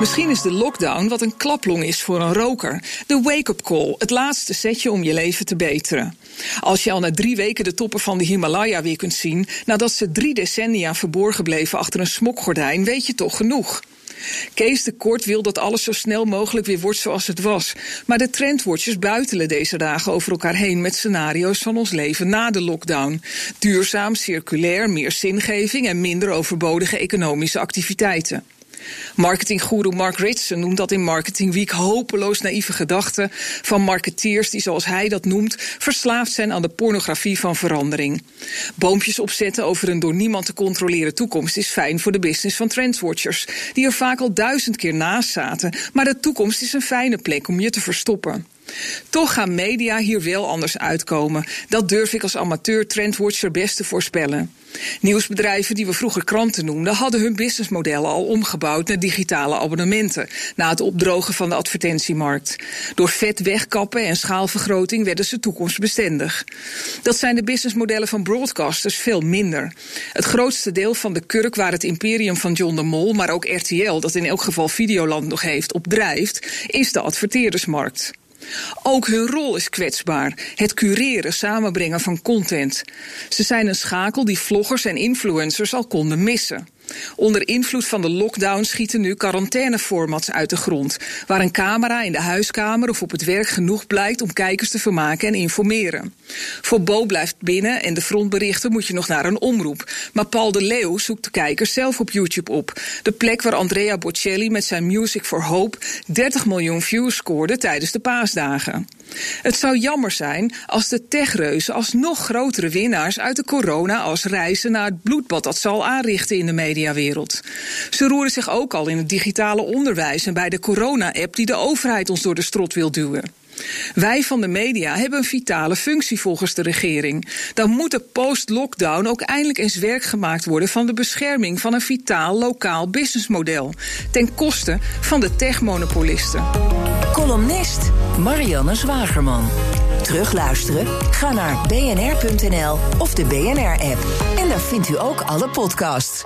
Misschien is de lockdown wat een klaplong is voor een roker. De wake-up call, het laatste setje om je leven te beteren. Als je al na drie weken de toppen van de Himalaya weer kunt zien, nadat ze drie decennia verborgen bleven achter een smokgordijn, weet je toch genoeg. Kees de Kort wil dat alles zo snel mogelijk weer wordt zoals het was. Maar de trendwatchers buitelen deze dagen over elkaar heen met scenario's van ons leven na de lockdown. Duurzaam, circulair, meer zingeving en minder overbodige economische activiteiten. Marketinggoeroe Mark Ritson noemt dat in Marketing Week hopeloos naïeve gedachten van marketeers die, zoals hij dat noemt, verslaafd zijn aan de pornografie van verandering. Boompjes opzetten over een door niemand te controleren toekomst is fijn voor de business van trendwatchers, die er vaak al duizend keer naast zaten, maar de toekomst is een fijne plek om je te verstoppen. Toch gaan media hier wel anders uitkomen. Dat durf ik als amateur trendwatcher best te voorspellen. Nieuwsbedrijven die we vroeger kranten noemden, hadden hun businessmodellen al omgebouwd naar digitale abonnementen. Na het opdrogen van de advertentiemarkt. Door vet wegkappen en schaalvergroting werden ze toekomstbestendig. Dat zijn de businessmodellen van broadcasters veel minder. Het grootste deel van de kurk waar het imperium van John de Mol, maar ook RTL, dat in elk geval Videoland nog heeft, op drijft, is de adverteerdersmarkt. Ook hun rol is kwetsbaar. Het cureren, samenbrengen van content. Ze zijn een schakel die vloggers en influencers al konden missen. Onder invloed van de lockdown schieten nu quarantaineformats uit de grond, waar een camera in de huiskamer of op het werk genoeg blijkt om kijkers te vermaken en informeren. Voor Bo blijft binnen en de frontberichten moet je nog naar een omroep. Maar Paul de Leeuw zoekt de kijkers zelf op YouTube op. De plek waar Andrea Bocelli met zijn Music for Hope 30 miljoen views scoorde tijdens de paasdagen. Het zou jammer zijn als de techreuzen als nog grotere winnaars uit de corona als reizen naar het bloedbad dat zal aanrichten in de mediawereld. Ze roeren zich ook al in het digitale onderwijs en bij de corona-app die de overheid ons door de strot wil duwen. Wij van de media hebben een vitale functie volgens de regering. Dan moet er post-lockdown ook eindelijk eens werk gemaakt worden van de bescherming van een vitaal lokaal businessmodel. Ten koste van de techmonopolisten. Columnist Marianne Zwagerman. Terugluisteren? Ga naar bnr.nl of de BNR-app. En daar vindt u ook alle podcasts.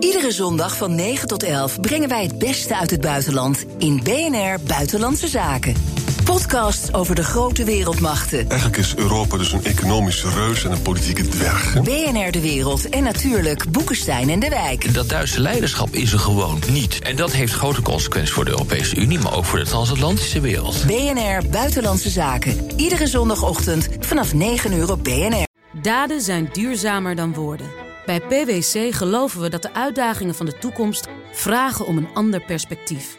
Iedere zondag van 9 tot 11 brengen wij het beste uit het buitenland in BNR Buitenlandse Zaken. Podcasts over de grote wereldmachten. Eigenlijk is Europa dus een economische reus en een politieke dwerg. hè? BNR De Wereld en natuurlijk Boekenstein en de Wijk. Dat Duitse leiderschap is er gewoon niet. En dat heeft grote consequenties voor de Europese Unie, maar ook voor de transatlantische wereld. BNR Buitenlandse Zaken. Iedere zondagochtend vanaf 9 uur op BNR. Daden zijn duurzamer dan woorden. Bij PwC geloven we dat de uitdagingen van de toekomst vragen om een ander perspectief.